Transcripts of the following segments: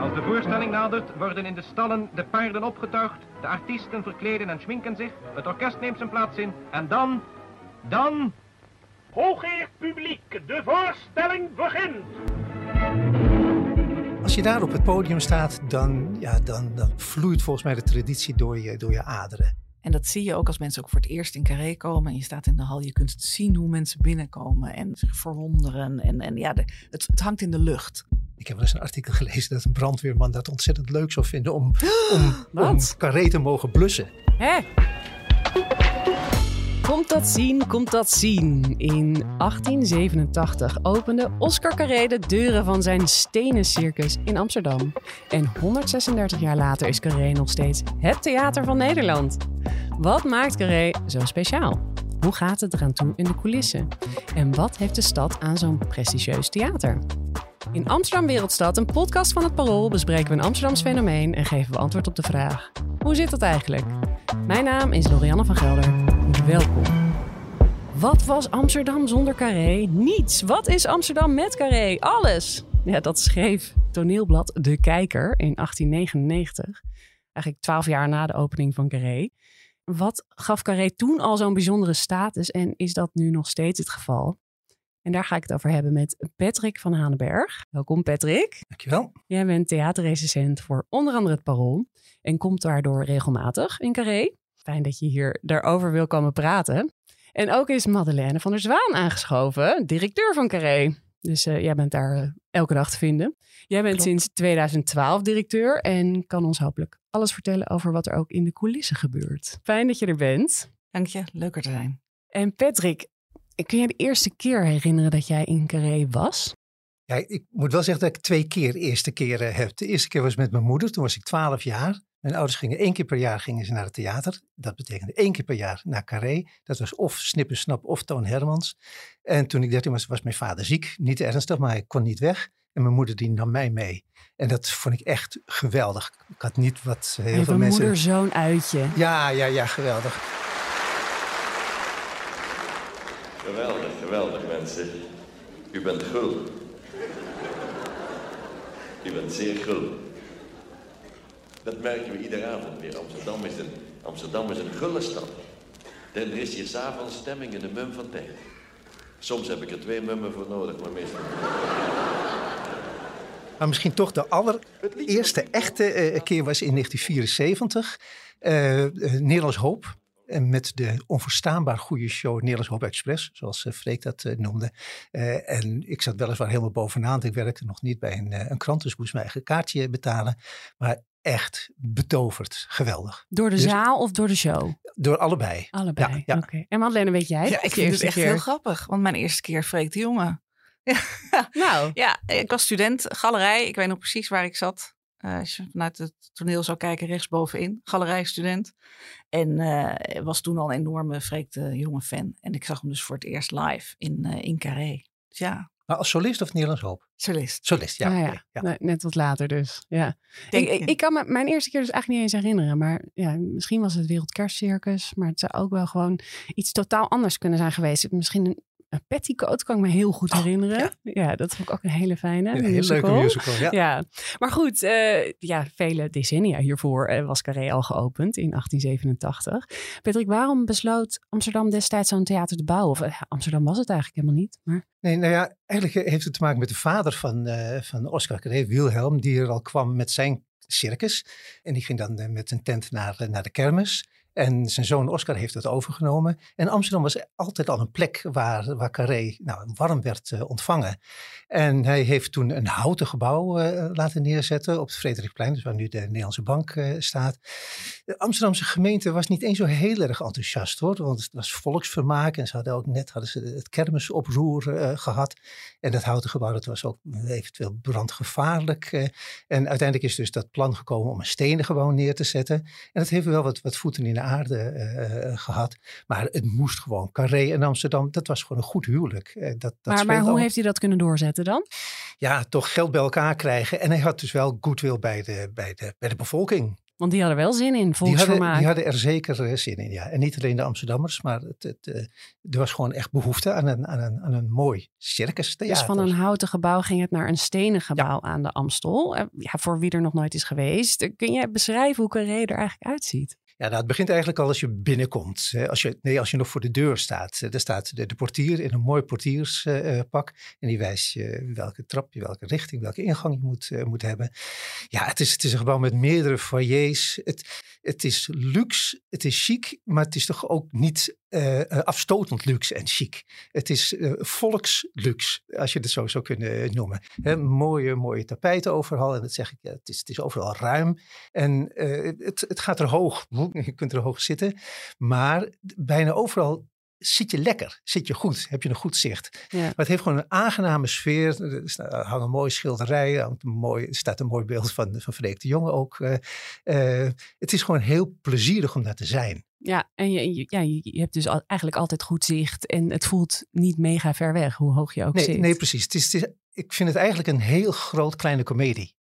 Als de voorstelling nadert, worden in de stallen de paarden opgetuigd, de artiesten verkleden en schminken zich, het orkest neemt zijn plaats in en dan, dan... Hooggeëerd publiek, de voorstelling begint. Als je daar op het podium staat, dan, ja, dan, dan vloeit volgens mij de traditie door je, door je aderen. En dat zie je ook als mensen ook voor het eerst in Carré komen. En je staat in de hal, je kunt zien hoe mensen binnenkomen en zich verwonderen. En, en ja, de, het, het hangt in de lucht. Ik heb wel eens een artikel gelezen dat een brandweerman dat ontzettend leuk zou vinden om, om, om? Carré te mogen blussen. Hè? Komt dat zien, komt dat zien. In 1887 opende Oscar Carré de deuren van zijn stenen circus in Amsterdam. En 136 jaar later is Carré nog steeds het theater van Nederland. Wat maakt Carré zo speciaal? Hoe gaat het eraan toe in de coulissen? En wat heeft de stad aan zo'n prestigieus theater? In Amsterdam Wereldstad, een podcast van het Parool, bespreken we een Amsterdams fenomeen en geven we antwoord op de vraag: hoe zit dat eigenlijk? Mijn naam is Lorianne van Gelder. Welkom. Wat was Amsterdam zonder Carré? Niets. Wat is Amsterdam met Carré? Alles. Ja, dat schreef toneelblad De Kijker in 1899. Eigenlijk twaalf jaar na de opening van Carré. Wat gaf Carré toen al zo'n bijzondere status en is dat nu nog steeds het geval? En daar ga ik het over hebben met Patrick van Hanenberg. Welkom Patrick. Dankjewel. Jij bent theaterrecensent voor onder andere het Parool en komt daardoor regelmatig in Carré. Fijn dat je hier daarover wil komen praten. En ook is Madeleine van der Zwaan aangeschoven, directeur van Carré. Dus eh, jij bent daar eh, elke dag te vinden. Jij bent Klopt. sinds 2012 directeur en kan ons hopelijk alles vertellen over wat er ook in de coulissen gebeurt. Fijn dat je er bent. Dank je, leuker te zijn. En Patrick, kun je de eerste keer herinneren dat jij in Carré was? Ja, ik moet wel zeggen dat ik twee keer eerste keren heb. De eerste keer was met mijn moeder, toen was ik 12 jaar. Mijn ouders gingen één keer per jaar gingen ze naar het theater. Dat betekende één keer per jaar naar Carré. Dat was of Snippersnap of Toon Hermans. En toen ik 13 was, was mijn vader ziek. Niet ernstig, maar hij kon niet weg. En mijn moeder die nam mij mee. En dat vond ik echt geweldig. Ik had niet wat heel veel mensen... moeder-zoon uitje. Ja, ja, ja, geweldig. Geweldig, geweldig mensen. U bent gul. U bent zeer gul. Dat merken we iedere avond weer. Amsterdam is een, Amsterdam is een gulle stad. En er is hier s'avonds stemming in de mum van tijd. Soms heb ik er twee mummen voor nodig, maar meestal. Maar misschien toch de allereerste echte eh, keer was in 1974. eh eh, Nederlands Hoop. En met de onverstaanbaar goede show Nederlands Hoop Express, zoals eh, Freek dat eh, noemde. Eh, en ik zat weliswaar helemaal bovenaan. want Ik werkte nog niet bij een, een krant, dus ik moest mijn eigen kaartje betalen. Maar echt betoverd. Geweldig. Door de Dus- zaal of door de show? Door allebei. Allebei. Ja, ja. Oké. En Madeleine, weet jij? Ja, ik vind het echt keer- heel grappig. Want mijn eerste keer Freek de Jonge. Nou, Ja, ik was student, galerij. Ik weet nog precies waar ik zat. Eh, als je vanuit het toneel zou kijken, rechtsbovenin. Galerij-student. En eh, was toen al een enorme Freek de Jonge fan. En ik zag hem dus voor het eerst live in, eh, in Carré. Dus ja, Maar als solist of Nederlands Hoop? solist. Solist, ja. ja, oké, ja. nee, net wat later dus. Ja. Denk Ik, ik kan me mijn eerste keer dus eigenlijk niet eens herinneren. Maar ja, misschien was het Wereldkerstcircus. Maar het zou ook wel gewoon iets totaal anders kunnen zijn geweest. Misschien een, een petticoat kan ik me heel goed Oh, herinneren. ja. dat vond ik ook een hele fijne Een hele leuke musical. musical. Ja. Ja, maar goed, eh, ja, vele decennia hiervoor eh, was Carré al geopend in 1887. Patrick, waarom besloot Amsterdam destijds zo'n theater te bouwen? Of eh, Amsterdam was het eigenlijk helemaal niet. Maar Nee, nou ja, eigenlijk heeft het te maken met de vader van, van Oscar Carré, Wilhelm, die er al kwam met zijn circus. En die ging dan met een tent naar, naar de kermis. En zijn zoon Oscar heeft het overgenomen. En Amsterdam was altijd al een plek waar, waar Carré nou, warm werd eh, ontvangen. En hij heeft toen een houten gebouw eh, laten neerzetten op het Frederikplein, dus waar nu de Nederlandse Bank eh, staat. De Amsterdamse gemeente was niet eens zo heel erg enthousiast hoor, want het was volksvermaak en ze hadden ook net hadden ze het kermisoproer eh, gehad. En dat houten gebouw dat was ook eventueel brandgevaarlijk. en uiteindelijk is dus dat plan gekomen om een stenen gebouw neer te zetten. En dat heeft wel wat, wat voeten in de aarde eh, eh, gehad. Maar het moest gewoon. Carré en Amsterdam, dat was gewoon een goed huwelijk. Eh, dat, dat maar, maar hoe al- heeft hij dat kunnen doorzetten dan? ja, toch geld bij elkaar krijgen. En hij had dus wel goodwill bij de, bij de, bij de bevolking. Want die hadden wel zin in Die hadden, die hadden er zeker zin in, ja. En niet alleen de Amsterdammers, maar het, het, er was gewoon echt behoefte aan een, aan een, aan een mooi circus Dus van een houten gebouw ging het naar een stenen gebouw aan de Amstel. Ja, voor wie er nog nooit is geweest. Kun je beschrijven hoe Carré er eigenlijk uitziet? Ja, nou, het begint eigenlijk al als je binnenkomt. Als je, nee, als je nog voor de deur staat. Eh, Daar staat de, de portier in een mooi portierspak. en die wijst je welke trap je, welke richting, welke ingang je moet, eh, moet hebben. Ja, het is, het is een gebouw met meerdere foyers. Het, het is luxe, het is chic, maar het is toch ook niet eh, eh, afstotend luxe en chic. Het is eh, volksluxe, als je het zo zou kunnen noemen. Mooie, mooie tapijten overal. En dat zeg ik, het, is, het is overal ruim. En het, het gaat er hoog. Je kunt er hoog zitten. Maar bijna overal zit je lekker, zit je goed, heb je een goed zicht. Ja. Maar het heeft gewoon een aangename sfeer. Er hangen mooie schilderijen, mooi, er staat een mooi beeld van, van Freek de Jonge ook. eh. Eh, het is gewoon heel plezierig om daar te zijn. Ja, en je, ja, je je hebt dus al- eigenlijk altijd goed zicht. En het voelt niet mega ver weg, hoe hoog je ook Nee, zit. nee precies. Het is, het is- ik vind het eigenlijk een heel groot kleine komedie.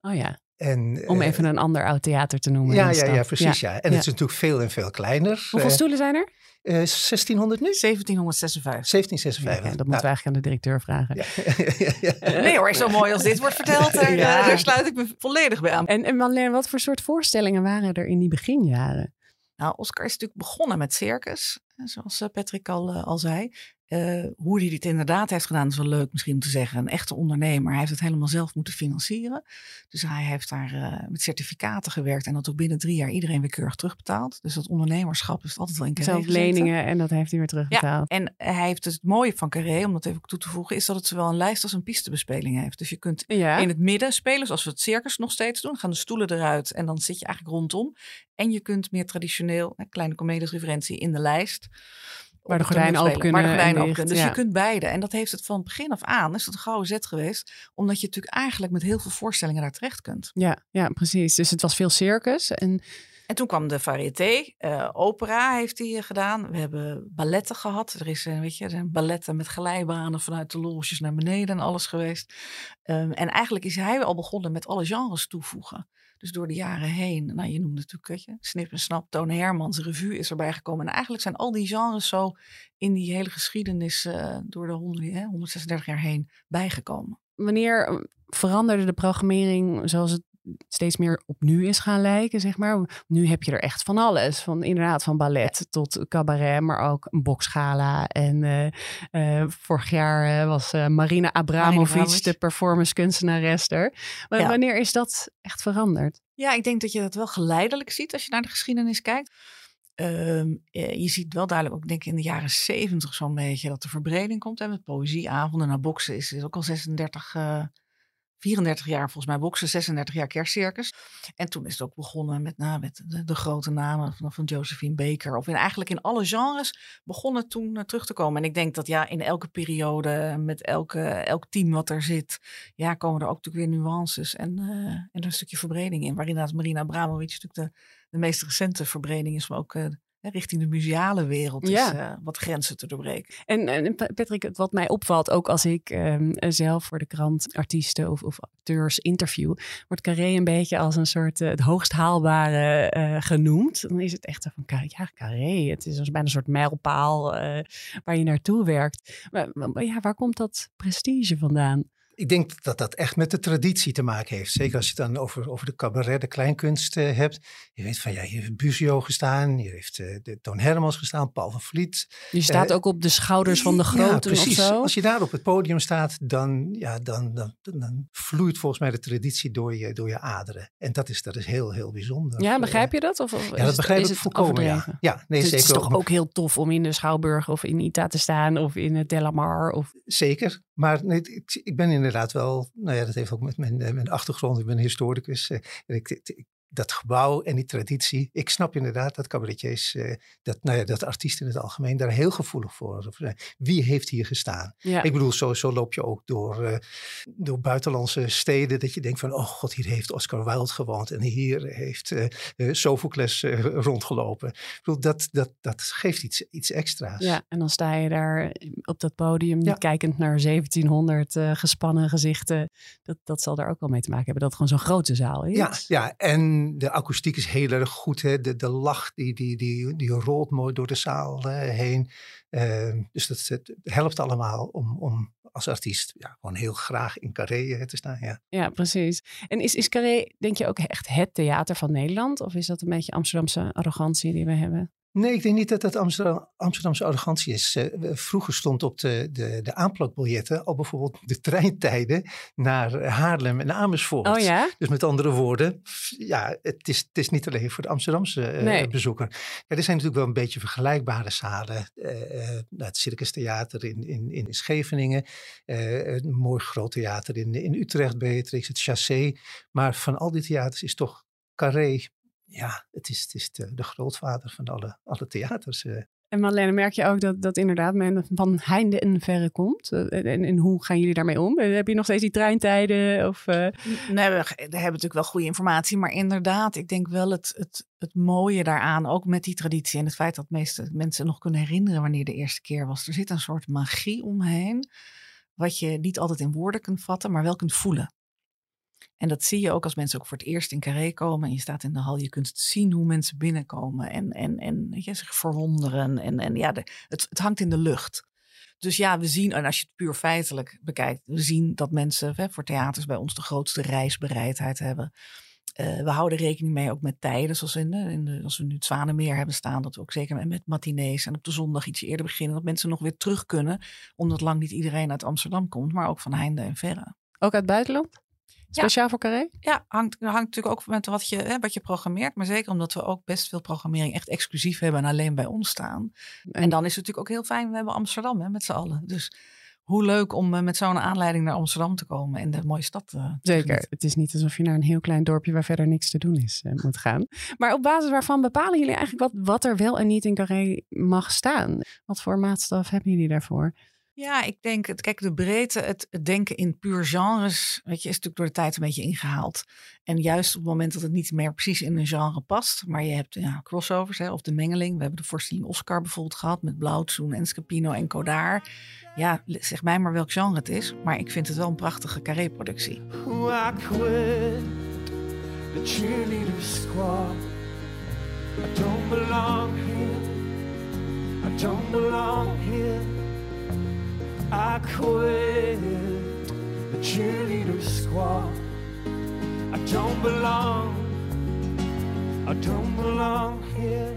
Oh ja, En, om eh, even een ander oud theater te noemen. Ja, ja, ja, precies. Ja. En Ja. het is natuurlijk veel en veel kleiner. Hoeveel Eh, stoelen zijn er? eh, 1600 nu? 1756. 1756. Ja, dat moeten we eigenlijk aan de directeur vragen. Ja. Nee hoor, zo mooi als dit wordt verteld, daar, Ja. eh, daar sluit ik me volledig bij aan. En, en Marlene, wat voor soort voorstellingen waren er in die beginjaren? Nou, Oscar is natuurlijk begonnen met circus, eh, zoals eh, Patrick al, eh, al zei. Eh, hoe hij dit inderdaad heeft gedaan is wel leuk misschien om te zeggen. Een echte ondernemer. Hij heeft het helemaal zelf moeten financieren. Dus hij heeft daar eh, met certificaten gewerkt. En dat ook binnen drie jaar iedereen weer keurig terugbetaald. Dus dat ondernemerschap is altijd wel in Carré Zelf leningen en dat heeft hij weer terugbetaald. En hij heeft het mooie van Carré, om dat even toe te voegen, is dat het zowel een lijst als een pistebespeling heeft. Dus je kunt Ja, in het midden spelen, zoals we het circus nog steeds doen. Gaan de stoelen eruit en dan zit je eigenlijk rondom. En je kunt meer traditioneel, een kleine comediesreferentie in de lijst. Waar de het gordijnen open kunnen Waar de en gordijnen open dicht, kunnen. Dus ja. je kunt beide. En dat heeft het van begin af aan, is dat een gouden zet geweest. Omdat je natuurlijk eigenlijk met heel veel voorstellingen daar terecht kunt. ja, ja, precies. Dus het was veel circus. En En toen kwam de variété, eh, opera heeft hij gedaan. We hebben balletten gehad. Er is, eh, weet je, er zijn balletten met glijbanen vanuit de loges naar beneden en alles geweest. Ehm, en eigenlijk is hij al begonnen met alle genres toevoegen. Dus door de jaren heen, nou je noemde natuurlijk, weet je, Snip en Snap, Toon Hermans, Revue is erbij gekomen. En eigenlijk zijn al die genres zo in die hele geschiedenis eh, door de 100, hè, 136 jaar heen bijgekomen. wanneer eh, veranderde de programmering zoals het steeds meer op nu is gaan lijken, zeg maar? Nu heb je er echt van alles. Van inderdaad van ballet tot cabaret, maar ook een boksgala. En eh, eh, vorig jaar eh, was Marina Abramovic de performance kunstenares er. Maar Ja. wanneer is dat echt veranderd? Ja, ik denk dat je dat wel geleidelijk ziet als je naar de geschiedenis kijkt. Ehm, eh, je ziet wel duidelijk, ook denk ik in de jaren zeventig zo'n beetje, dat de verbreding komt. Hè, met poëzieavonden. Nou, boksen is, is ook al 36, eh 34 jaar volgens mij boksen, 36 jaar kerstcircus. En toen is het ook begonnen met, nou, met de, grote namen van, van Josephine Baker. Of in, eigenlijk in alle genres begonnen toen eh, terug te komen. En ik denk dat ja, in elke periode, met elke, elk team wat er zit, ja, komen er ook natuurlijk weer nuances en, eh, en een stukje verbreding in. Waar inderdaad Marina Abramovic natuurlijk de, de meest recente verbreding is, maar ook eh, richting de museale wereld Ja. is eh, wat grenzen te doorbreken. En, en Pa- Patrick, wat mij opvalt, ook als ik ehm, zelf voor de krant artiesten of, of acteurs interview, wordt Carré een beetje als een soort eh, het hoogst haalbare eh, genoemd. Dan is het echt van, ja, Carré, het is als bijna een soort mijlpaal waar je naartoe werkt. Maar, maar ja, waar komt dat prestige vandaan? Ik denk dat dat echt met de traditie te maken heeft. Zeker als je het dan over, over de cabaret, de kleinkunst eh, hebt. Je weet van, ja, hier heeft Buzio gestaan, hier heeft eh, de Toon Hermans gestaan, Paul van Vliet. Je staat Eh, ook op de schouders van de Ja, groten of precies. zo. Als je daar op het podium staat, dan, ja, dan, dan, dan vloeit volgens mij de traditie door je, door je aderen. En dat is, dat is heel, heel bijzonder. Ja, begrijp je dat? Of, of Ja, dat het- begrijp is ik het volkomen. Ja. nee, Dus het zeker. is toch ook heel tof om in de Schouwburg of in Ita te staan of in het Delamar of Zeker. Maar nee, ik, ik ben inderdaad wel, nou ja, dat heeft ook met mijn, eh, mijn achtergrond. Ik ben historicus. eh, ik- dat gebouw en die traditie. Ik snap inderdaad dat cabaretiers, eh, dat, nou ja, dat artiesten in het algemeen daar heel gevoelig voor zijn. Wie heeft hier gestaan? ja. Ik bedoel, zo, zo loop je ook door, eh, door buitenlandse steden. Dat je denkt van, oh god, hier heeft Oscar Wilde gewoond. En hier heeft eh eh, Sophocles eh, rondgelopen. Ik bedoel, dat, dat, dat geeft iets, iets extra's. Ja, en dan sta je daar op dat podium Ja. kijkend naar 1700 eh, gespannen gezichten. Dat, dat zal daar ook wel mee te maken hebben dat het gewoon zo'n grote zaal is. Ja, ja, en De akoestiek is heel erg goed. Hè? De, de lach die, die, die, die rolt mooi door de zaal eh, heen. Ehm, dus dat, het helpt allemaal om, om als artiest ja, gewoon heel graag in Carré eh, te staan. Ja. Ja, precies. En is, is Carré, denk je, ook echt het theater van Nederland? Of is dat een beetje Amsterdamse arrogantie die we hebben? Nee, ik denk niet dat dat Amsterdam, Amsterdamse arrogantie is. Uh, vroeger stond op de, de, de aanplakbiljetten al bijvoorbeeld de treintijden naar Haarlem en Amersfoort. Oh ja? Dus met andere woorden, ja, het is, het is niet alleen voor de Amsterdamse uh, Nee. bezoeker. Ja, er zijn natuurlijk wel een beetje vergelijkbare zalen. Uh, uh, het Circus Theater in, in, in Scheveningen, een mooi groot theater in, in Utrecht, Beatrix, het Chassé. Maar van al die theaters is toch Carré ja, het is, het is de, de grootvader van alle, alle theaters. eh. En Marlene, merk je ook dat, dat inderdaad men van heinde en verre komt? Eh, En, en hoe gaan jullie daarmee om? Eh, Heb je nog steeds die treintijden? Of, eh, Nee, we, we hebben natuurlijk wel goede informatie. Maar inderdaad, ik denk wel het, het, het mooie daaraan, ook met die traditie en het feit dat meeste mensen nog kunnen herinneren wanneer de eerste keer was. Er zit een soort magie omheen, wat je niet altijd in woorden kunt vatten, maar wel kunt voelen. En dat zie je ook als mensen ook voor het eerst in Carré komen en je staat in de hal. Je kunt zien hoe mensen binnenkomen en, en, en je, zich verwonderen. En, en ja, het, het hangt in de lucht. Dus ja, we zien, en als je het puur feitelijk bekijkt, we zien dat mensen hè, voor theaters bij ons de grootste reisbereidheid hebben. Uh, we houden rekening mee ook met tijden, zoals in de, als we nu het Zwanenmeer hebben staan, dat we ook zeker met matinees en op de zondag ietsje eerder beginnen, dat mensen nog weer terug kunnen, omdat lang niet iedereen uit Amsterdam komt, maar ook van heinde en verre. Ook uit buitenland? Speciaal ja. voor Carré? Ja, hangt, hangt natuurlijk ook met wat je, hè, wat je programmeert. Maar zeker omdat we ook best veel programmering echt exclusief hebben en alleen bij ons staan. En, dan is het natuurlijk ook heel fijn, we hebben Amsterdam hè, met z'n allen. Dus hoe leuk om uh, met zo'n aanleiding naar Amsterdam te komen en de mooie stad uh, te Zeker. Het is niet alsof je naar een heel klein dorpje waar verder niks te doen is uh, moet gaan. Maar op basis waarvan bepalen jullie eigenlijk wat, wat er wel en niet in Carré mag staan? Wat voor maatstaf hebben jullie daarvoor? Ja, ik denk, het, kijk, de breedte, het, denken in puur genres, weet je, is natuurlijk door de tijd een beetje ingehaald. En juist op het moment dat het niet meer precies in een genre past, maar je hebt ja, crossovers hè, of de mengeling. We hebben de voorstelling Oscar bijvoorbeeld gehad met Blauwtsoen en Scapino en Godard. Ja, zeg mij maar welk genre het is, maar ik vind het wel een prachtige carré-productie. I don't belong here. I don't belong here. I quit the cheerleader squad. I don't belong. I don't belong here.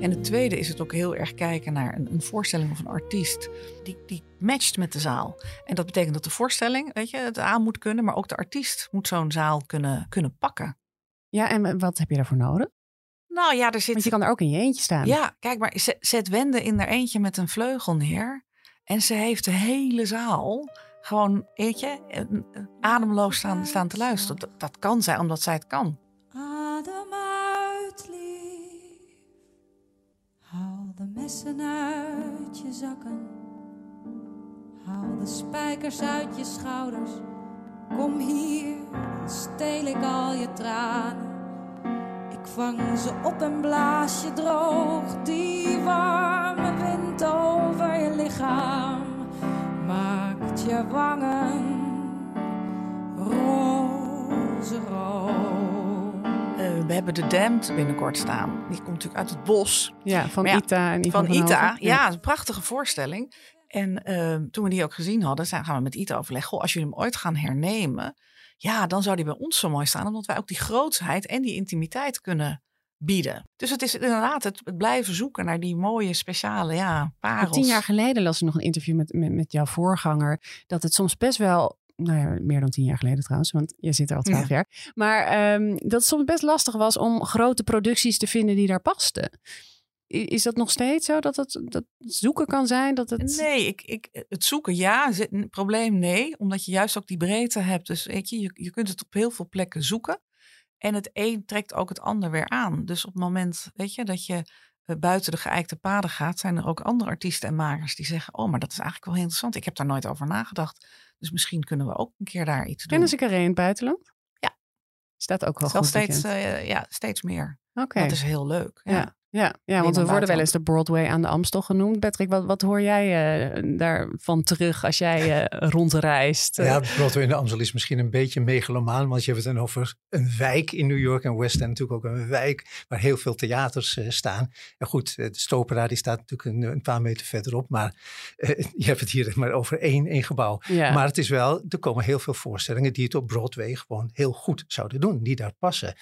En het tweede is het ook heel erg kijken naar een, een voorstelling of een artiest die, die matcht met de zaal. En dat betekent dat de voorstelling, weet je, het aan moet kunnen, maar ook de artiest moet zo'n zaal kunnen, kunnen pakken. Ja, en wat heb je daarvoor nodig? Nou ja, er zit. Want je kan er ook in je eentje staan. Ja, kijk maar, zet Wende in er eentje met een vleugel neer. En ze heeft de hele zaal gewoon, weet je, ademloos staan, staan te luisteren. Dat, dat kan zij, omdat zij het kan. Adem uit, lief. Haal de messen uit je zakken. Haal de spijkers uit je schouders. Kom hier, dan steel ik al je tranen. Ik vang ze op en blaas je droog. Die warme wind over je lichaam maakt je wangen roze-rood. Uh, we hebben de Damned binnenkort staan. Die komt natuurlijk uit het bos. Ja, van ja, Ita en Van, van Ita, ja. ja, een prachtige voorstelling. En uh, toen we die ook gezien hadden, zijn, gaan we met Ita overleggen. Goh, als jullie hem ooit gaan hernemen, ja, dan zou die bij ons zo mooi staan. Omdat wij ook die grootsheid en die intimiteit kunnen bieden. Dus het is inderdaad het, het blijven zoeken naar die mooie, speciale ja, parels. Tien jaar geleden las ik nog een interview met, met, met jouw voorganger. Dat het soms best wel nou ja, meer dan tien jaar geleden trouwens, want je zit er al twaalf ja. jaar. Maar um, dat het soms best lastig was om grote producties te vinden die daar pasten. Is dat nog steeds zo dat het dat zoeken kan zijn? Dat het... Nee, ik, ik, het zoeken ja, het probleem nee, omdat je juist ook die breedte hebt. Dus weet je, je, je kunt het op heel veel plekken zoeken. En het een trekt ook het ander weer aan. Dus op het moment, weet je, dat je buiten de geëikte paden gaat, zijn er ook andere artiesten en makers die zeggen: Oh, maar dat is eigenlijk wel heel interessant. Ik heb daar nooit over nagedacht. Dus misschien kunnen we ook een keer daar iets doen. Kennen ze Carré in het buitenland? Ja. Staat ook wel goed steeds, uh, ja, steeds meer. Oké. Okay. Dat is heel leuk. Ja. ja. Ja, ja want we worden wel eens de Broadway aan de Amstel genoemd. Patrick, wat, wat hoor jij eh, daarvan terug als jij eh, rondreist? Ja, Broadway in de Amstel is misschien een beetje megalomaan, want je hebt het dan over een wijk in New York en West End natuurlijk ook een wijk waar heel veel theaters eh, staan. En goed, de Stopera die staat natuurlijk een, een paar meter verderop, maar je hebt het hier maar over één, één gebouw. Ja. Maar het is wel, er komen heel veel voorstellingen die het op Broadway gewoon heel goed zouden doen, die daar passen.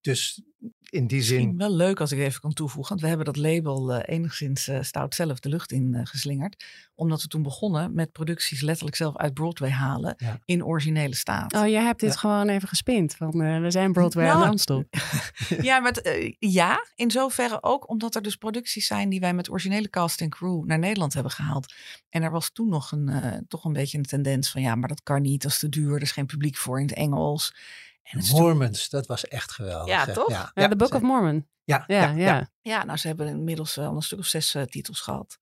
Dus in die Misschien zin, wel leuk als ik even kan toevoegen. Want we hebben dat label eh, enigszins eh, stout zelf de lucht in eh, geslingerd. Omdat we toen begonnen met producties letterlijk zelf uit Broadway halen. Ja. In originele staat. Oh, jij hebt dit Ja. gewoon even gespind. Van, eh, we zijn Broadway aan de Nou, Amstel. Ja, met, eh, ja, in zoverre ook omdat er dus producties zijn die wij met originele cast en crew naar Nederland hebben gehaald. En er was toen nog een, eh, toch een beetje een tendens van ja, maar dat kan niet, dat is te duur, er is geen publiek voor in het Engels. En Mormons, dat was echt geweldig. Ja, toch? Ja, Ja, de Book of Mormon. Ja, Ja, ja. ja. ja, nou ze hebben inmiddels wel een stuk of zes eh, titels gehad.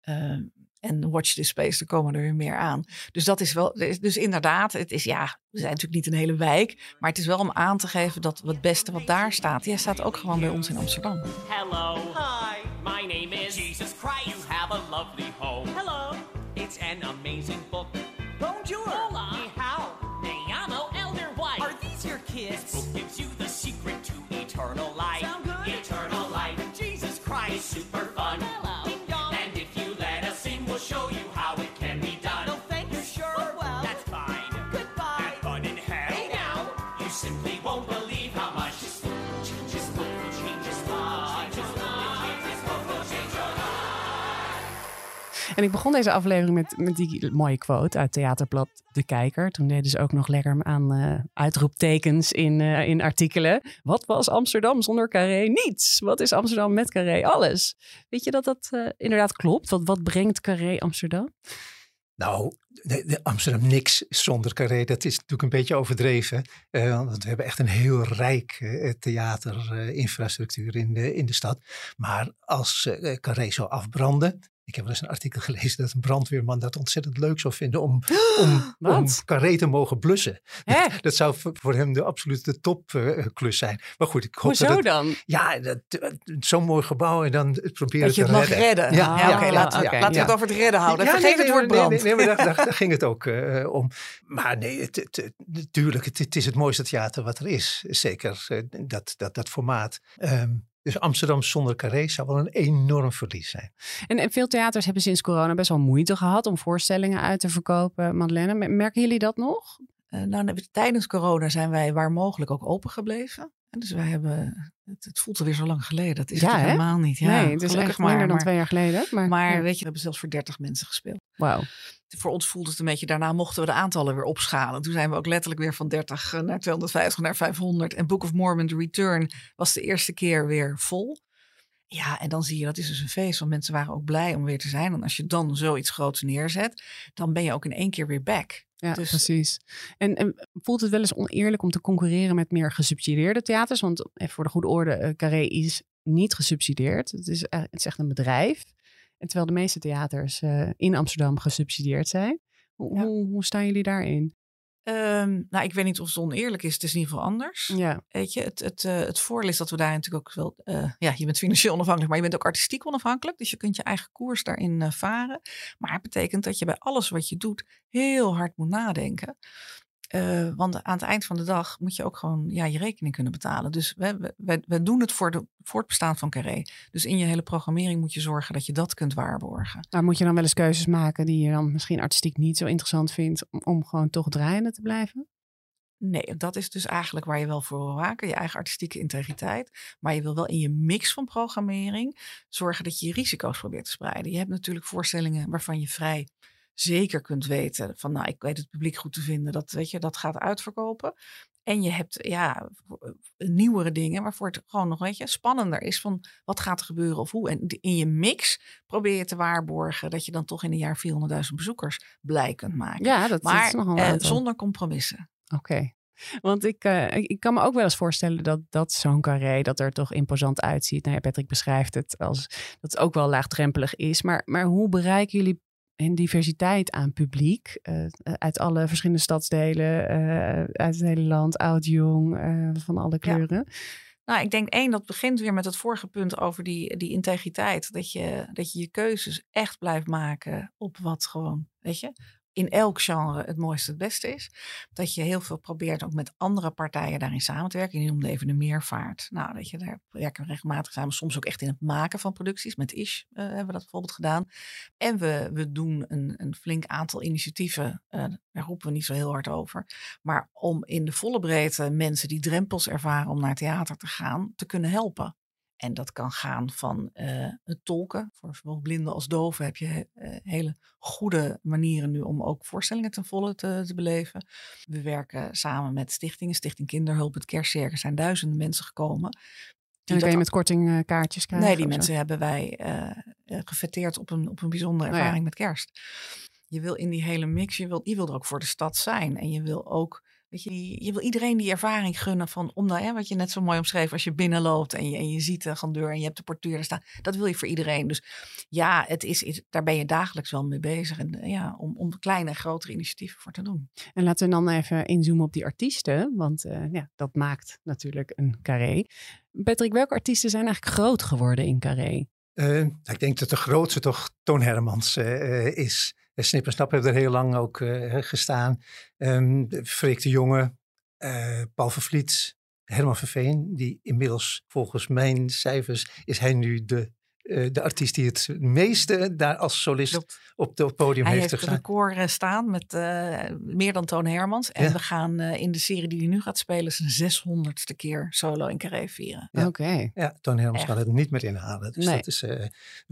Ehm, en Watch This Space, er komen er weer meer aan. Dus dat is wel, dus inderdaad, het is ja, we zijn natuurlijk niet een hele wijk, maar het is wel om aan te geven dat het beste wat daar staat, ja, staat ook gewoon bij ons in Amsterdam. Hello. Hi. My name is Jesus Christ. You have a lovely home. En ik begon deze aflevering met, met die mooie quote uit Theaterblad De Kijker. Toen deden ze ook nog lekker aan eh, uitroeptekens in, eh, in artikelen. Wat was Amsterdam zonder Carré? Niets. Wat is Amsterdam met Carré? Alles. Weet je dat dat eh, inderdaad klopt? Wat, wat brengt Carré Amsterdam? Nou, de, Amsterdam niks zonder Carré, dat is natuurlijk een beetje overdreven. Want we hebben echt een heel rijk theaterinfrastructuur in, de, in de stad. Maar als Carré zou afbranden. Ik heb wel eens een artikel gelezen dat een brandweerman dat ontzettend leuk zou vinden om, om, om Carré te mogen blussen. Dat zou voor hem de absolute topklus zijn. Maar goed, ik hoop Hoezo dat het, dan? Ja, dat- Zo'n mooi gebouw en dan proberen Dat je te het mag redden. redden. Ja, Ja, ja, oké, laten, laten we het over het redden houden. Ja, Vergeet nee, het woord brand. Nee, nee, nee, maar daar, daar, daar ging het ook eh, om. Maar nee, het, het, natuurlijk, het, is het mooiste theater wat er is. Zeker eh, dat, dat, dat formaat. Ehm, dus Amsterdam zonder Carré zou wel een enorm verlies zijn. En, en veel theaters hebben sinds corona best wel moeite gehad om voorstellingen uit te verkopen. Madeleine, merken jullie dat nog? Eh, nou, tijdens corona zijn wij waar mogelijk ook open gebleven. En dus wij hebben, het, het voelt alweer zo lang geleden. Dat is Ja, helemaal niet. Ja, nee, het is gelukkig echt minder maar, dan twee jaar geleden. Maar, Maar ja. weet je, we hebben zelfs voor 30 mensen gespeeld. Wauw. Voor ons voelt het een beetje, daarna mochten we de aantallen weer opschalen. Toen zijn we ook letterlijk weer van 30 naar 250 naar 500. En Book of Mormon, The Return, was de eerste keer weer vol. Ja, en dan zie je, dat is dus een feest. Want mensen waren ook blij om weer te zijn. En als je dan zoiets groots neerzet, dan ben je ook in één keer weer back. Ja, Dus- precies. En, en voelt het wel eens oneerlijk om te concurreren met meer gesubsidieerde theaters? Want even voor de goede orde, eh, Carré is niet gesubsidieerd. Het is, eh, het is echt een bedrijf. En terwijl de meeste theaters eh, in Amsterdam gesubsidieerd zijn. Hoe, Ja. hoe, hoe staan jullie daarin? Ehm, nou, ik weet niet of het oneerlijk is. Het is in ieder geval anders. Ja, Weet je, het, het, eh, het voordeel is dat we daar natuurlijk ook wel... eh, ja, je bent financieel onafhankelijk, maar je bent ook artistiek onafhankelijk. Dus je kunt je eigen koers daarin eh, varen. Maar het betekent dat je bij alles wat je doet heel hard moet nadenken. Eh, want aan het eind van de dag moet je ook gewoon ja, je rekening kunnen betalen. Dus we, we, we, doen het voor de voortbestaan van Carré. Dus in je hele programmering moet je zorgen dat je dat kunt waarborgen. maar moet je dan wel eens keuzes maken die je dan misschien artistiek niet zo interessant vindt om, om gewoon toch draaiende te blijven? Nee, dat is dus eigenlijk waar je wel voor wil waken. Je eigen artistieke integriteit. Maar je wil wel in je mix van programmering zorgen dat je je risico's probeert te spreiden. Je hebt natuurlijk voorstellingen waarvan je vrij zeker kunt weten van nou, ik weet het publiek goed te vinden. Dat, weet je, dat gaat uitverkopen. En je hebt ja, nieuwere dingen waarvoor het gewoon nog weet je, spannender is van wat gaat er gebeuren of hoe. En in je mix probeer je te waarborgen dat je dan toch in een jaar 400.000 bezoekers blij kunt maken. Ja, dat, maar is nogal eh, zonder compromissen. Oké. Want ik, eh, ik ik kan me ook wel eens voorstellen dat, dat zo'n carré dat er toch imposant uitziet. Nou ja, Patrick beschrijft het als dat het ook wel laagdrempelig is. Maar, maar hoe bereiken jullie een diversiteit aan publiek eh, uit alle verschillende stadsdelen, eh, uit het hele land, oud, jong, eh, van alle kleuren? Nou, ik denk één, dat begint weer met het vorige punt over die, die integriteit. Dat je, dat je je keuzes echt blijft maken op wat gewoon, weet je, in elk genre het mooiste het beste is. Dat je heel veel probeert ook met andere partijen daarin samen te werken. Je noemde even de meervaart. Nou, dat je daar werken we regelmatig samen. Soms ook echt in het maken van producties. Met Ish eh, hebben we dat bijvoorbeeld gedaan. En we, we doen een, een flink aantal initiatieven. eh, daar roepen we niet zo heel hard over. Maar om in de volle breedte mensen die drempels ervaren om naar theater te gaan, te kunnen helpen. En dat kan gaan van eh, het tolken. Voor zowel blinden als doven heb je eh, hele goede manieren nu om ook voorstellingen ten volle te, te beleven. We werken samen met stichtingen. Stichting Kinderhulp, het Kerstcircus zijn duizenden mensen gekomen. En dan kan je met korting eh, kaartjes krijgen? Nee, die zo? mensen hebben wij gefeteerd op een, op een bijzondere Oh ja. ervaring met kerst. Je wil in die hele mix, je wil, je wil er ook voor de stad zijn. En je wil ook, weet je, je wil iedereen die ervaring gunnen van, om nou, ja, wat je net zo mooi omschreef, als je binnenloopt en je, en je ziet de gandeur en je hebt de portuur er staan. Dat wil je voor iedereen. Dus ja, het is, is- daar ben je dagelijks wel mee bezig. En eh, ja, om, om kleine en grotere initiatieven voor te doen. En laten we dan even inzoomen op die artiesten, want eh, ja, dat maakt natuurlijk een carré. Patrick, welke artiesten zijn eigenlijk groot geworden in carré? Eh, nou, ik denk dat de grootste toch Toon Hermans is. Eh, Snip en Snap hebben er heel lang ook eh, gestaan. Ehm Freek de Jonge, eh, Paul Vervliet, Herman Verveen. Die inmiddels volgens mijn cijfers is hij nu de, eh, de artiest die het meeste daar als solist op het podium Hij heeft heeft het gestaan. record eh, staan met eh, meer dan Toon Hermans. En Ja. we gaan eh, in de serie die hij nu gaat spelen zijn 600ste keer solo in Carré vieren. Ja. Oké. Ja, Toon Hermans Echt. kan het niet meer inhalen. Dus Nee. dat is eh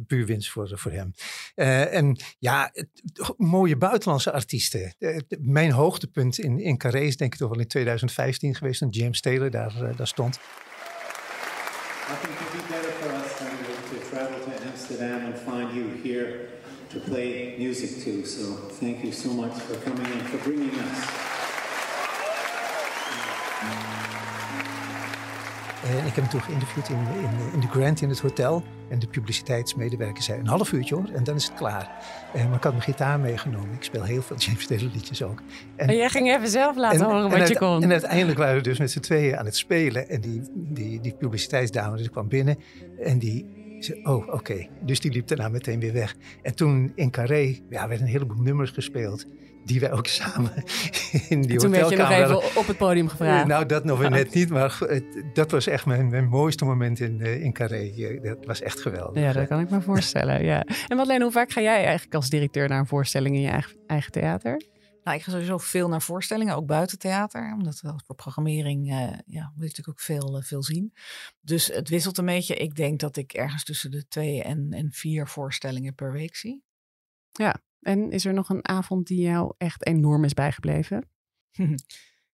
puur winst voor, voor hem. Eh, en ja, het- mooie buitenlandse artiesten. Mijn hoogtepunt in, in Carré is denk ik toch wel in 2015 geweest. Toen James Taylor daar, daar stond. Nothing could be better for us than to, to travel to Amsterdam and find you here to play music to. So thank you so much for coming and for bringing us. En ik heb hem toen geïnterviewd in, in, in de Grand in het hotel. En de publiciteitsmedewerker zei een half uurtje hoor en dan is het klaar. Eh, maar ik had mijn gitaar meegenomen. Ik speel heel veel James Taylor liedjes ook. En, jij ging even zelf laten horen wat je kon. En uiteindelijk waren we dus met z'n tweeën aan het spelen. En die, die, die publiciteitsdame die kwam binnen. En die zei, oh oké. Dus die liep daarna meteen weer weg. En toen in Carré ja, werden een heleboel nummers gespeeld. Die wij ook samen in die En toen werd je nog hotelkamer even op het podium gevraagd. Nou, dat nog weer net niet, maar dat was echt mijn, mijn mooiste moment in, eh, in Carré. Dat was echt geweldig. Ja, dat kan ik me voorstellen. Ja. En Madeleine, hoe vaak ga jij eigenlijk als directeur naar een voorstelling in je eigen, eigen theater? Nou, ik ga sowieso veel naar voorstellingen, ook buiten theater. Omdat we voor programmering, eh, ja, wil je natuurlijk ook veel, eh, veel zien. Dus het wisselt een beetje. Ik denk dat ik ergens tussen de twee en, en vier voorstellingen per week zie. Ja. En is er nog een avond die jou echt enorm is bijgebleven?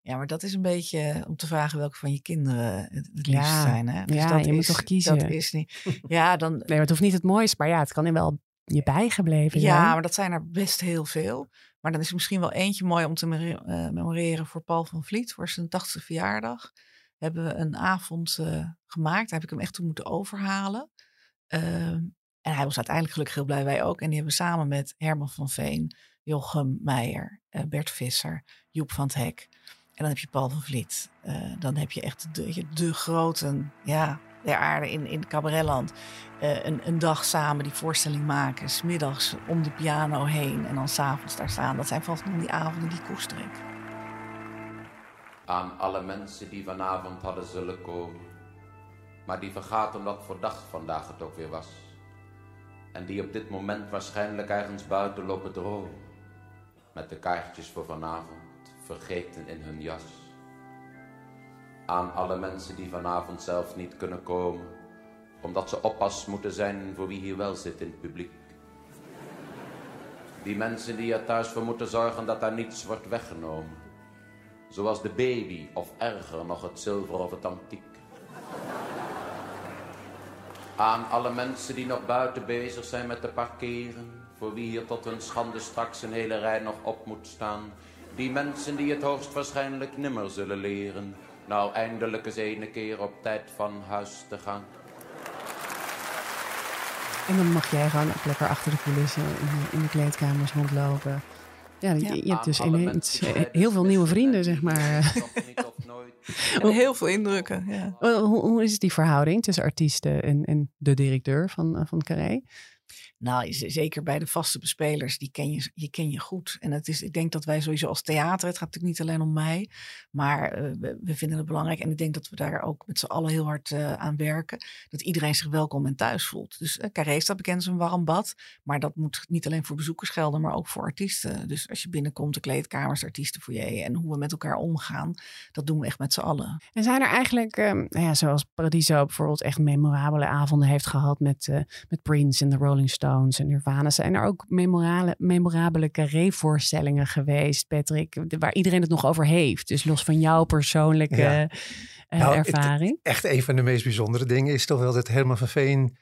Ja, maar dat is een beetje om te vragen welke van je kinderen het, liefst Ja, zijn. Hè? Dus ja, dat je moet is, toch kiezen. Dat is niet. Ja, dan, Nee, maar het hoeft niet het mooiste, maar ja, het kan wel je bijgebleven zijn. Ja, maar dat zijn er best heel veel. Maar dan is er misschien wel eentje mooi om te eh, memoreren voor Paul van Vliet. Voor zijn 80ste verjaardag hebben we een avond eh, gemaakt. Daar heb ik hem echt toe moeten overhalen. Ehm, en hij was uiteindelijk gelukkig heel blij, wij ook. En die hebben samen met Herman van Veen, Jochem Meijer, eh, Bert Visser, Joep van het Hek. En dan heb je Paul van Vliet. Eh, dan heb je echt de, de grote ja, der aarde in, in cabaretland. Eh, een, een dag samen die voorstelling maken. Smiddags om de piano heen en dan s'avonds daar staan. Dat zijn vast nog die avonden die koester aan alle mensen die vanavond hadden zullen komen, maar die vergaten wat voor dag vandaag het ook weer was. En die op dit moment waarschijnlijk ergens buiten lopen dromen, met de kaartjes voor vanavond vergeten in hun jas. Aan alle mensen die vanavond zelf niet kunnen komen, omdat ze oppas moeten zijn voor wie hier wel zit in het publiek. Die mensen die er thuis voor moeten zorgen dat daar niets wordt weggenomen. Zoals de baby of erger nog het zilver of het antiek. Aan alle mensen die nog buiten bezig zijn met te parkeren. Voor wie hier tot hun schande straks een hele rij nog op moet staan. Die mensen die het hoogstwaarschijnlijk nimmer zullen leren. Nou eindelijk eens ene keer op tijd van huis te gaan. En dan mag jij gewoon ook lekker achter de coulissen in de, in de kleedkamers rondlopen. Ja, je, je hebt dus ineens heel veel nieuwe de vrienden, zeg maar. Nog niet of nooit En heel veel indrukken, ja. Eh, Hoe, hoe is die verhouding tussen artiesten en, en de directeur van, eh, van Carré? Nou, zeker bij de vaste bespelers, die ken je, je ken je goed. En het is, ik denk dat wij sowieso als theater, het gaat natuurlijk niet alleen om mij, maar eh, we, vinden het belangrijk. En ik denk dat we daar ook met z'n allen heel hard eh, aan werken. Dat iedereen zich welkom en thuis voelt. Dus uh, Carré staat bekend als een warm bad. Maar dat moet niet alleen voor bezoekers gelden, maar ook voor artiesten. Dus als je binnenkomt, de kleedkamers, de artiestenfoyer en hoe we met elkaar omgaan, dat doen we echt met z'n allen. En zijn er eigenlijk, nou ja, zoals Paradiso bijvoorbeeld echt memorabele avonden heeft gehad met, met Prince en de Rolling Stones en Nirvana. Zijn er ook memorale, memorabele carré-voorstellingen geweest, Patrick, waar iedereen het nog over heeft? Dus los van jouw persoonlijke Ja. eh, Nou, het- ervaring. Echt een van de meest bijzondere dingen is toch wel dat Herman van Veen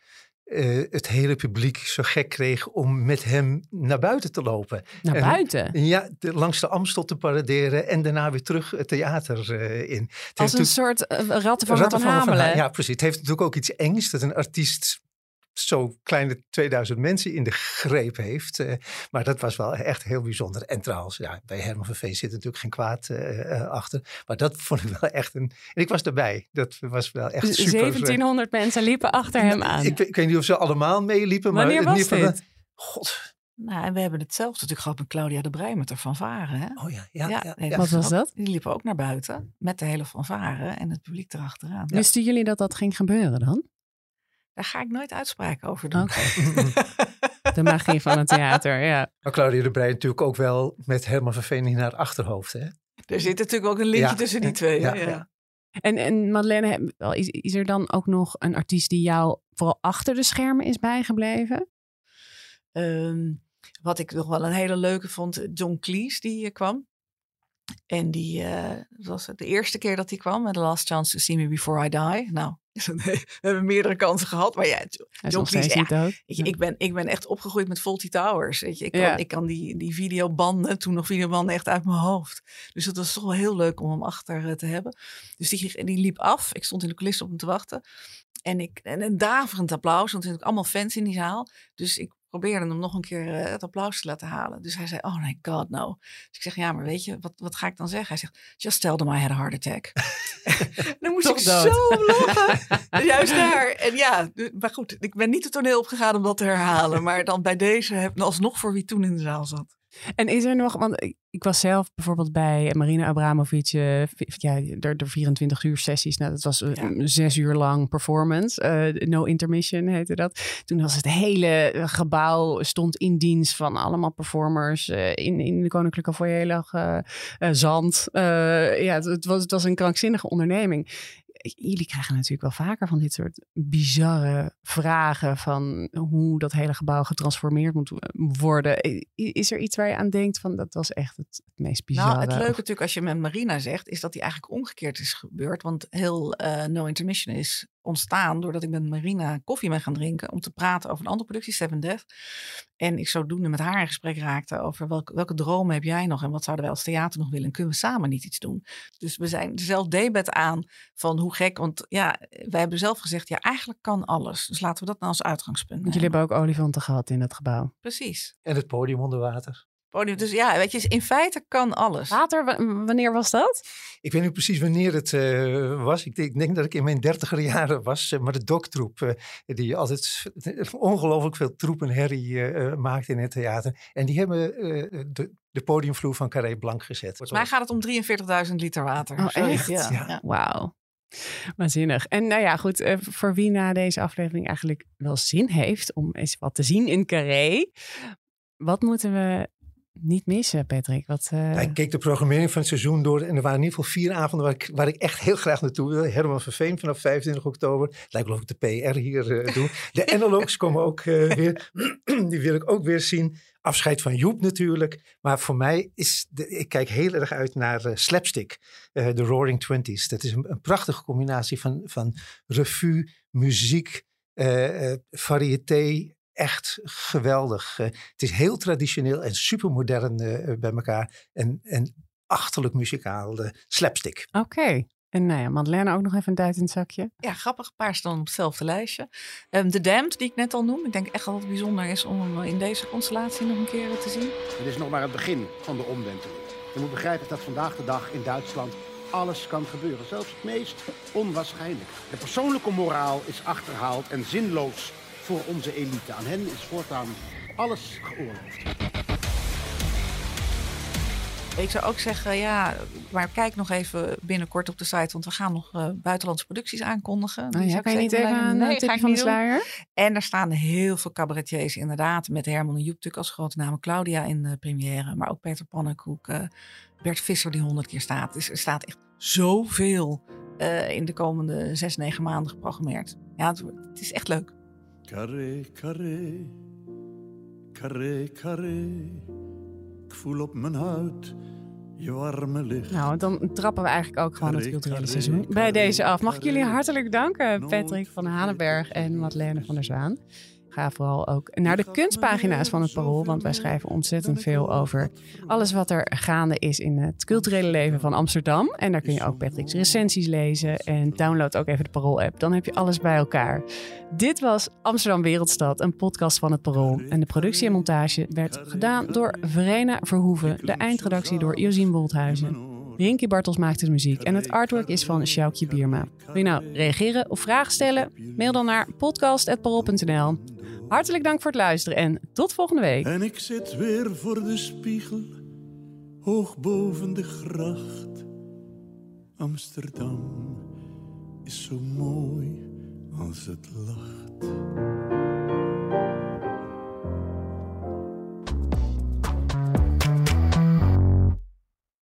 eh, het hele publiek zo gek kreeg om met hem naar buiten te lopen. Naar En- buiten? Ja, de- langs de Amstel te paraderen en daarna weer terug het theater eh, in. Het Als een soort uh, rattenvanger van Rattenvanger van Hamelen. Ha- Ja, precies. Het heeft natuurlijk ook iets engs dat een artiest zo kleine 2000 mensen in de greep heeft. eh, maar dat was wel echt heel bijzonder. En trouwens, ja, bij Herman van Veen zit natuurlijk geen kwaad eh, eh, achter. Maar dat vond ik wel echt een... En ik was erbij. Dat was wel echt super. eh, 1700 mensen liepen achter hem aan. Ik, weet- ik weet niet of ze allemaal meeliepen. Maar Wanneer in was dit? God. Nou, en we hebben hetzelfde natuurlijk gehad met Claudia de Brij met de fanfare. Hè? Oh ja, ja. ja, ja. Wat was dat? Die liepen ook naar buiten met de hele fanfare en het publiek erachteraan. Wisten jullie dat dat ging gebeuren dan? Daar ga ik nooit uitspraken over doen. De magie van het theater, ja. Maar Claudia de Breij natuurlijk ook wel met Herman van Veen in haar achterhoofd. Hè? Er zit natuurlijk ook een linkje Ja, tussen die twee. ja, Ja, ja. En, en Madeleine, is, is er dan ook nog een artiest die jou vooral achter de schermen is bijgebleven? Ehm, wat ik nog wel een hele leuke vond, John Cleese die eh, kwam. En die eh, dat was de eerste keer dat hij kwam met The Last Chance to See Me Before I Die. Nou, we hebben meerdere kansen gehad. Maar ja, John Cleese, ja, ik, ben, ik ben echt opgegroeid met Faulty Towers. Weet je. Ik, kan, Ja. ik kan die, die videobanden, toen nog videobanden, echt uit mijn hoofd. Dus dat was toch wel heel leuk om hem achter eh, te hebben. Dus die, die liep af. Ik stond in de coulissen op hem te wachten. En, ik, en een daverend applaus, want er zijn allemaal fans in die zaal. Dus ik probeerde hem nog een keer eh, het applaus te laten halen. Dus hij zei, oh my god, no. Dus ik zeg, ja, maar weet je, wat, wat ga ik dan zeggen? Hij zegt, just tell them I had a heart attack. dan moest Toch ik dood. zo lachen. Juist daar. En ja, maar goed, ik ben niet het toneel opgegaan om dat te herhalen. Maar dan bij deze heb alsnog voor wie toen in de zaal zat. En is er nog, want ik, ik was zelf bijvoorbeeld bij Marina Abramovic, eh, ja, de, de 24 uur sessies. Nou, dat was eh, een zes uur lang performance. eh, no intermission heette dat. Toen was het hele gebouw stond in dienst van allemaal performers. in, in de Koninklijke Foyer lag zand. Ja, het, het was, het was een krankzinnige onderneming. Jullie krijgen natuurlijk wel vaker van dit soort bizarre vragen van hoe dat hele gebouw getransformeerd moet worden. I- Is er iets waar je aan denkt van dat was echt het, het meest bizarre? Nou, het leuke natuurlijk als je met Marina zegt, is dat die eigenlijk omgekeerd is gebeurd. Want heel eh, No Intermission is ontstaan doordat ik met Marina koffie ben gaan drinken om te praten over een andere productie, Seven Death. En ik zodoende met haar in gesprek raakte over welke, welke dromen heb jij nog en wat zouden wij als theater nog willen en kunnen we samen niet iets doen. Dus we zijn zelf debet aan van hoe gek, want ja, wij hebben zelf gezegd, ja, eigenlijk kan alles. Dus laten we dat nou als uitgangspunt Want jullie hebben ook olifanten gehad in dat gebouw. Precies. En het podium onder water. Podium. Dus ja, weet je, in feite kan alles. Water, wa- wanneer was dat? Ik weet niet precies wanneer het eh, was. Ik denk, ik denk dat ik in mijn dertiger jaren was. eh, maar de doktroep, eh, die altijd ongelooflijk veel troep en herrie eh, eh, maakte in het theater. En die hebben eh, de, de podiumvloer van Carré Blanc gezet. Volgens mij gaat het om 43.000 liter water. Oh, echt? Ja. Ja. ja. Wauw. Waanzinnig. En nou ja, goed, voor wie na deze aflevering eigenlijk wel zin heeft om eens wat te zien in Carré. Wat moeten we niet missen, Patrick? Wat, eh, Ja, ik keek de programmering van het seizoen door en er waren in ieder geval vier avonden waar ik, waar ik echt heel graag naartoe wil. Herman van Veen vanaf 25 oktober. Het lijkt wel of ik de PR hier eh, doe. De analogs komen ook eh, weer. Die wil ik ook weer zien. Afscheid van Joep natuurlijk. Maar voor mij is, de, ik kijk heel erg uit naar eh, Slapstick. eh, de Roaring Twenties. Dat is een, een prachtige combinatie van, van revue, muziek, eh eh, variété. Echt geweldig. Eh, het is heel traditioneel en supermodern eh, bij elkaar. En, en achterlijk muzikaal. De slapstick. Oké. En nou ja, Madeleine ook nog even een duit in het zakje. Ja, grappig. Een paar staan op hetzelfde lijstje. Ehm de Damned, die ik net al noem. Ik denk echt dat het bijzonder is om hem in deze constellatie nog een keer te zien. Het is nog maar het begin van de omwenteling. Je moet begrijpen dat vandaag de dag in Duitsland alles kan gebeuren, zelfs het meest onwaarschijnlijk. De persoonlijke moraal is achterhaald en zinloos voor onze elite. Aan hen is voortaan alles geoorloofd. Ik zou ook zeggen, ja, maar kijk nog even binnenkort op de site, want we gaan nog uh, buitenlandse producties aankondigen. Oh, ja, kan je niet even aan nee, tip van de sluier? En daar staan heel veel cabaretiers inderdaad, met Herman en Joep natuurlijk als grote namen. Claudia in de première, maar ook Peter Pannenkoek, uh, Bert Visser die honderd keer staat. Dus er staat echt zoveel uh, in de komende zes, negen maanden geprogrammeerd. Ja, het, het is echt leuk. Carré, carré, carré, carré. Ik voel op mijn huid je warme licht. Nou, dan trappen we eigenlijk ook gewoon het culturele seizoen bij deze af. Mag ik jullie hartelijk danken, Patrick van Hanenberg en Madeleine van der Zwaan. Ga vooral ook naar de kunstpagina's van het Parool, want wij schrijven ontzettend veel over alles wat er gaande is in het culturele leven van Amsterdam. En daar kun je ook Patrick's recensies lezen en download ook even de Parool-app. Dan heb je alles bij elkaar. Dit was Amsterdam Wereldstad, een podcast van het Parool. En de productie en montage werd gedaan door Verena Verhoeven, de eindredactie door Josien Wolthuizen. Rinky Bartels maakte de muziek en het artwork is van Sjoukje Bierma. Wil je nou reageren of vragen stellen? Mail dan naar podcast.parool.nl. Hartelijk dank voor het luisteren en tot volgende week. En ik zit weer voor de spiegel, hoog boven de gracht. Amsterdam is zo mooi als het lacht.